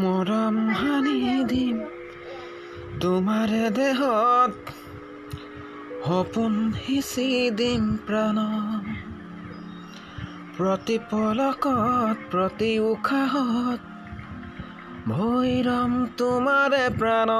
মৰম সানি দিম। তোমাৰ দেহত সপোন সিঁচি দিম প্ৰাণ প্ৰতি পলকত প্ৰতি উশাহত ভৈৰম তোমাৰে প্ৰাণ